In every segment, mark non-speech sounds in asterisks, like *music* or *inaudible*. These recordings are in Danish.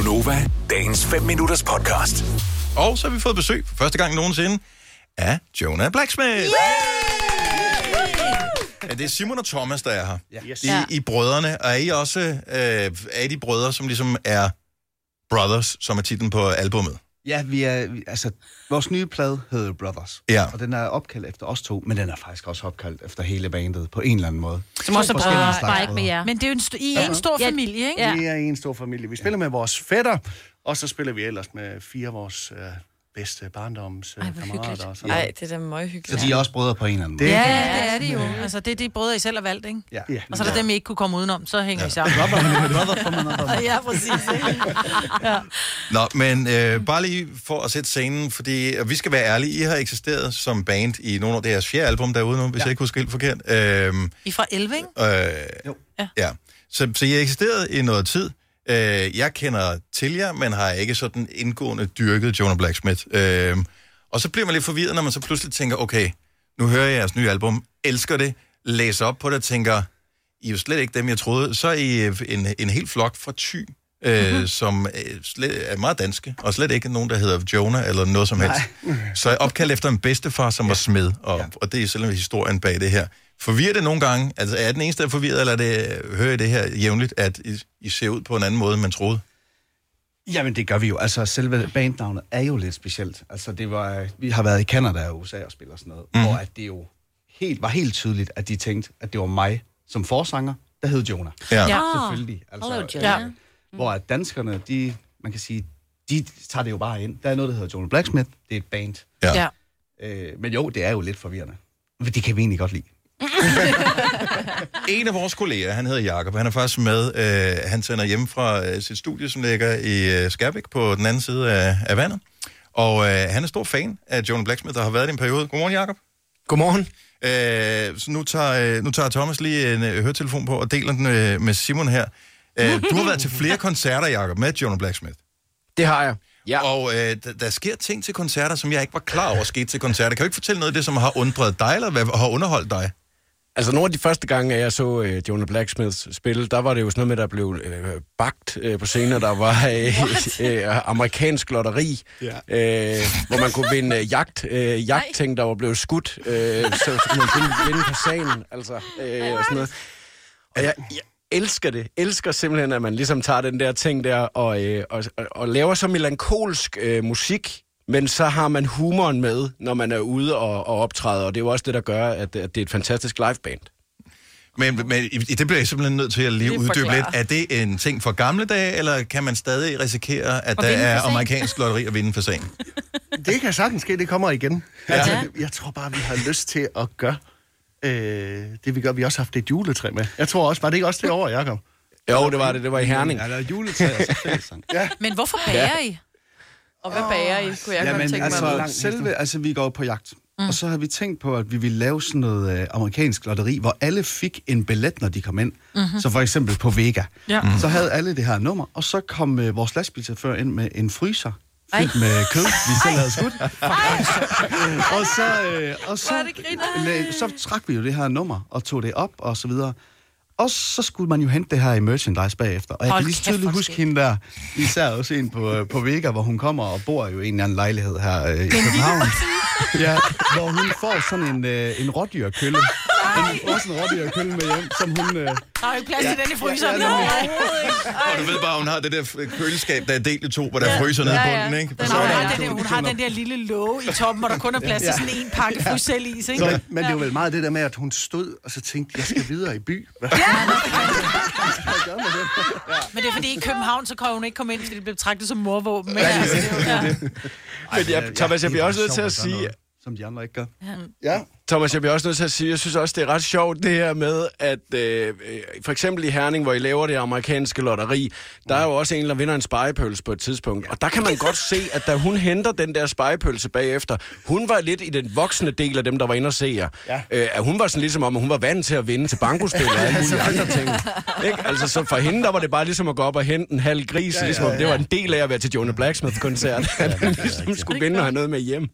Gunova, dagens 5 minutters podcast. Og så har vi fået besøg for første gang nogensinde af Jonah Blacksmith. Ja, det er Simon og Thomas, der er her. Yes. De, ja. I brødrene, og er I også øh, er I de brødre, som ligesom er Brothers, som er titlen på albummet? Ja, vi er, vi- altså, vores nye plade hedder Brothers. Ja. Og den er opkaldt efter os to, men den er faktisk også opkaldt efter hele bandet på en eller anden måde. Som også er slags bare ikke med jer. Men det er jo en, st- I er en stor Ja. familie, ikke? Ja. Vi er en stor familie. Vi spiller med vores fætter, og så spiller vi ellers med fire af vores øh, bedste barndoms øh, Ej, hvor kammerater. hyggeligt. Og sådan Ej, noget. det er da meget Så de er også brødre på en eller anden Det måde. Ja, Ja. det er det jo. Altså, det er de brødre, I selv har valgt, ikke? ja. Og så er der dem, I ikke kunne komme udenom, så hænger I sammen. Brother from another Ja, præcis. Ikke? Nå, men øh, bare lige for at sætte scenen, fordi vi skal være ærlige, I har eksisteret som band i nogle af deres fjerde album derude nu, hvis ja. jeg ikke husker helt forkert. Øhm, I fra 11, ikke? øh, Jo. Ja. ja. Så, så I har eksisteret i noget tid. Øh, jeg kender til jer, men har ikke sådan indgående dyrket Jonah Blacksmith. Øh, og så bliver man lidt forvirret, når man så pludselig tænker, okay, nu hører jeg jeres nye album, elsker det, læser op på det og tænker, I er jo slet ikke dem, jeg troede. Så er I øh, en, en helt flok fra Thy, øh, mm-hmm. som øh, slet, er meget danske, og slet ikke nogen, der hedder Jonah eller noget som helst. Så er opkaldt efter en bedstefar, som ja. var smed, og, ja. og det er selvom historien bag det her. Forvirrer det nogle gange? Altså, er den eneste, der er forvirret, eller er det, hører I det her jævnligt, at I, I ser ud på en anden måde, end man troede? Jamen, det gør vi jo. Altså, selve bandnavnet er jo lidt specielt. Altså, det var, vi har været i Canada og USA og spiller sådan noget, mm. hvor at det jo helt, var helt tydeligt, at de tænkte, at det var mig som forsanger, der hed Jonah. Ja. Ja. Selvfølgelig. Altså, Hello, Jonah. Hvor at danskerne, de, man kan sige, de tager det jo bare ind. Der er noget, der hedder Jonah Blacksmith. Det er et band. Ja. Ja. Øh, men jo, det er jo lidt forvirrende. Men det kan vi egentlig godt lide. *laughs* En af vores kolleger, han hedder Jakob, han er faktisk med. Øh, han sender hjem fra øh, sit studie, som ligger i øh, Skærbæk på den anden side af, af vandet. Og øh, han er stor fan af Jonah Blacksmith, der har været i en periode. Godmorgen, Jakob. Godmorgen. Øh, så nu tager, øh, nu tager Thomas lige en øh, høretelefon på og deler den øh, med Simon her. Øh, du har været til flere *laughs* koncerter, Jakob, med Jonah Blacksmith. Det har jeg. Ja. Og øh, der, der sker ting til koncerter, som jeg ikke var klar over skete til koncerter. Kan du ikke fortælle noget af det, som har undret dig, eller hvad har underholdt dig? Altså nogle af de første gange, jeg så øh, Jonah Blacksmiths spille, der var det jo sådan noget med, der blev øh, bagt øh, på scenen, og der var øh, *laughs* øh, amerikansk lotteri, Ja. øh, hvor man kunne vinde øh, jagt, øh, jagtting, der var blevet skudt, øh, så, så kunne man vinde, vinde på sagen, altså, øh, og sådan noget. Og jeg, jeg elsker det. Elsker simpelthen, at man ligesom tager den der ting der og, øh, og, og, og laver så melankolsk øh, musik, men så har man humoren med, når man er ude og, og optræder, og det er jo også det, der gør, at, at det er et fantastisk liveband. Men, men i- det bliver jeg simpelthen nødt til at lige uddybe lidt. Er det en ting for gamle dage, eller kan man stadig risikere, at Og der er amerikansk lotteri at vinde for sagen? *laughs* Det kan sagtens ske, det kommer igen. Ja. Altså, jeg tror bare, vi har lyst til at gøre øh, det, vi gør. Vi har også haft et juletræ med. Jeg tror også, var det ikke også det over, Jacob? Jo, det var det. Det var i Herning. Ja, der er juletræ og så fællessang. Ja, Men hvorfor bager I? Og hvad bager I, kunne jeg godt Jamen, tænke altså, mig. selve, altså, vi går på jagt. Mm. Og så har vi tænkt på, at vi ville lave sådan noget øh, amerikansk lotteri, hvor alle fik en billet, når de kom ind. Mm-hmm. Så for eksempel på Vega. Ja. Så havde alle det her nummer, og så kom øh, vores lastbilchauffør ind med en fryser fyldt med kød, vi selv havde skudt. og så, øh, og så, så trak vi jo det her nummer og tog det op og så videre. Og så skulle man jo hente det her i merchandise bagefter. Og jeg Hold kan lige så tydeligt huske hende der, især også en på, på Vega, hvor hun kommer og bor jo i en eller anden lejlighed her øh, i København. Ja, hvor hun får sådan en, øh, en rådyrkølle. En, også en rådyrkølle med hjem, som hun... Øh, Der er jo ikke plads til den i fryseren. Ja, ja, Og du ved bare, hun har det der køleskab, der er delt i to, hvor der fryser ned i Ja, ja. bunden, ikke? Den Så Hun er har, den der, hun har den der lille låge i toppen, hvor der kun er plads til sådan en pakke fryselis, ikke? så, men det er jo vel meget det der med, at hun stod og så tænkte, jeg skal videre i by. Hvad Men det er fordi i København, så kan hun ikke komme ind, fordi det bliver betragtet som morvåben. Men, altså, det ja. Men jeg, Thomas, jeg bliver også nødt til at sige, noget, Som de andre ikke gør. Ja. Thomas, jeg bliver også nødt til at sige, jeg synes også, det er ret sjovt det her med, at øh, for eksempel i Herning, hvor I laver det amerikanske lotteri, der er jo også en, der vinder en spejepølse på et tidspunkt. Og der kan man godt se, at da hun henter den der spejepølse bagefter, hun var lidt i den voksne del af dem, der var inde og se jer. Ja. Øh, at hun var sådan ligesom om, at hun var vant til at vinde til bankospil og alle mulige andre ting. Ikke? Altså, så for hende, der var det bare ligesom at gå op og hente en halv gris, ja, ja, ligesom om det var en del af at være til Jonah Blacksmith-koncert. At man ligesom skulle vinde og have noget med hjem.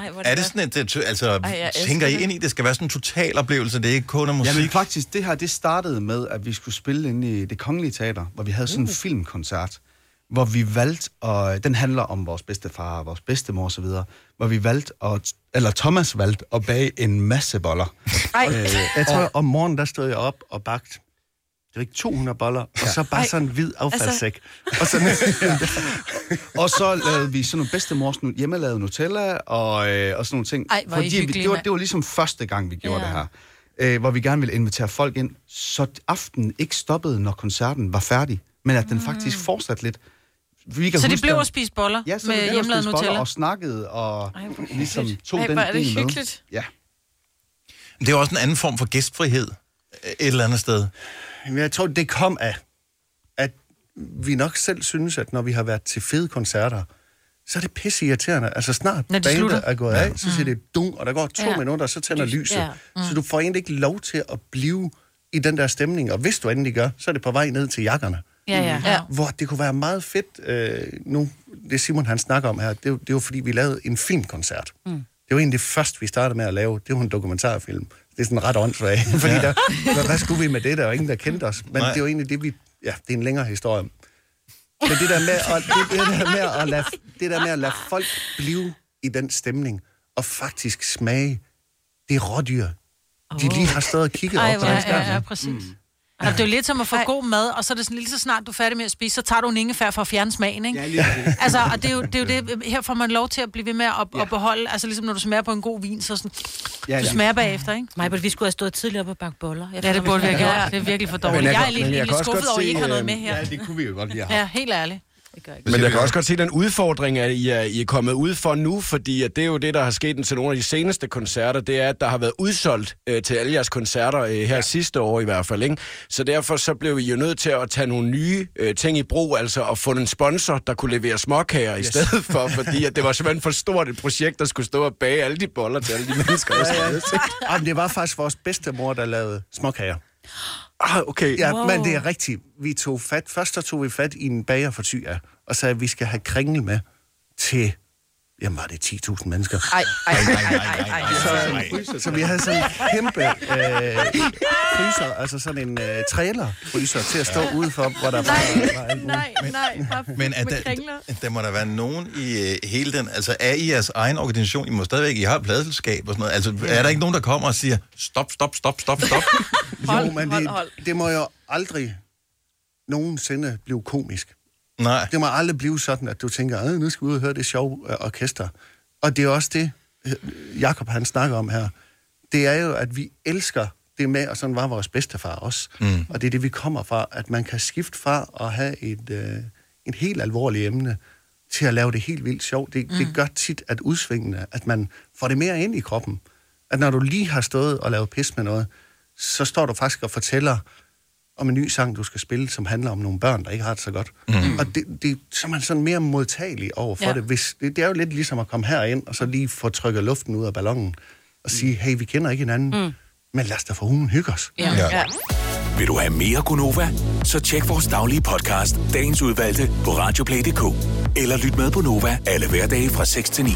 Ej, hvor er det sådan et, altså, Ej, jeg tænker I ind i, det skal være sådan en total oplevelse, det er ikke kun musik? Jamen faktisk, det her, det startede med, at vi skulle spille inde i det kongelige teater, hvor vi havde sådan en Uh. filmkoncert. hvor vi valgte, og den handler om vores bedstefar, vores bedstemor osv., hvor vi valgte, at, eller Thomas valgte at bage en masse boller. Ej, Øh, jeg tror, om morgenen, der stod jeg op og bagte det var ikke 200 boller, og så bare sådan en hvid affaldssæk. Og sådan, *laughs* Og så lavede vi sådan nogle bedstemors nu- hjemmelavede Nutella og, øh, og sådan nogle ting. Ej, hvor er I vi, det, var, det var ligesom første gang, vi gjorde Ja. det her. Øh, hvor vi gerne ville invitere folk ind, så aftenen ikke stoppede, når koncerten var færdig, men at den faktisk fortsatte lidt. Vi kan Så de huske, blev der- at spise boller ja, så med boller Nutella? Og snakkede og Ej, ligesom tog Ej, den er det del med. hyggeligt. Ja. Det er også en anden form for gæstfrihed øh, et eller andet sted. Jeg tror, det kom af, at vi nok selv synes, at når vi har været til fede koncerter, så er det pisse irriterende. Altså snart Når de bandet slutter. er gået af, så siger det dung, og der går to Ja. minutter, og så tænder Lys, lyset. ja. Så du får egentlig ikke lov til at blive i den der stemning, og hvis du endelig gør, så er det på vej ned til jakkerne. Ja, ja. ja. Hvor det kunne være meget fedt, øh, nu, det Simon han snakker om her, det, er jo- det var fordi, vi lavede en filmkoncert. Mm. Det var egentlig det første, vi startede med at lave. Det var en dokumentarfilm. Det er sådan ret åndssvagt, *laughs* fordi der, hvad, hvad skulle vi med det? Der var ingen, der kendte os. Men Nej. det var egentlig det, vi... Ja, det er en længere historie. Men det der med at, det, det der med at, lade, det der med at lade folk blive i den stemning, og faktisk smage det rådyr, de lige har stået og kigget Ej, op på skærm. ja, ja, præcis. Mm. Altså, det er jo lidt som at få Ej. god mad, og så er det sådan lige så snart du er færdig med at spise, så tager du en ingefær for at fjerne smagen, ikke? Ja, lige. Altså, og det er, jo, det er jo det, her får man lov til at blive ved med at, at beholde, altså ligesom når du smager på en god vin, så sådan, Ja, du ja. smager bagefter, ikke? Mig, vi skulle have stået tidligere og bakke boller. Jeg Ja, det burde vi have Ja. gjort. Det er virkelig for dårligt. Men jeg Jeg er lidt, men jeg at I ikke se, har noget øh, med her. Ja, det kunne vi jo godt lige have. Ja, helt ærligt. Det gør ikke. Men jeg kan også godt se den udfordring, at I er, I er kommet ud for nu, fordi at det er jo det, der har sket til nogle af de seneste koncerter, det er, at der har været udsolgt øh, til alle jeres koncerter øh, her ja. sidste år i hvert fald. Ikke? Så derfor så blev I jo nødt til at tage nogle nye øh, ting i brug, altså at få en sponsor, der kunne levere småkager yes. i stedet for, *laughs* fordi at det var simpelthen for stort et projekt, der skulle stå og bage alle de boller til alle de mennesker. skulle spise. Jamen, det var faktisk vores bedstemor, der lavede småkager. Ah, okay. Ja, Wow. men det er rigtigt. Vi tog fat, først så tog vi fat i en bager for Thy, og sagde, at vi skal have kringel med til, jamen var det 10.000 mennesker. Ej, ej, ej, ej, ej, ej. Så, så vi havde sådan en kæmpe øh, fryser, altså sådan en øh, trailer-fryser til at stå ude for, hvor der var. Nej, nej, bare Men er med der, der må der være nogen i øh, hele den... Altså, er I jeres egen organisation? I må stadigvæk... I har et pladelselskab og sådan noget. Altså, er der ikke nogen, der kommer og siger, stop, stop, stop, stop, stop? Jo, men hold, det, hold. det må jo aldrig nogensinde blive komisk. Nej. Det må aldrig blive sådan, at du tænker, "Øh, nu skal vi ud og høre det sjove øh, orkester. Og det er også det, øh, Jakob han snakker om her. Det er jo, at vi elsker det med, og sådan var vores bedstefar også. Mm. Og det er det, vi kommer fra, at man kan skifte fra at have et, øh, et helt alvorligt emne til at lave det helt vildt sjovt. Det, mm. det gør tit, at udsvingende, at man får det mere ind i kroppen. At når du lige har stået og lavet pis med noget, så står du faktisk og fortæller om en ny sang, du skal spille, som handler om nogle børn, der ikke har det så godt. Mm. Og det, det, så er man sådan mere modtagelig over for Ja. det. Hvis, det. Det er jo lidt ligesom at komme herind, og så lige få trykket luften ud af ballonen, og sige, hey, vi kender ikke hinanden, mm. men lad os da for hunden hygge os. Ja. Ja. ja. Vil du have mere Gunova? Så tjek vores daglige podcast, dagens udvalgte, på radioplay.dk. Eller lyt med på Nova alle hverdage fra 6 til 9.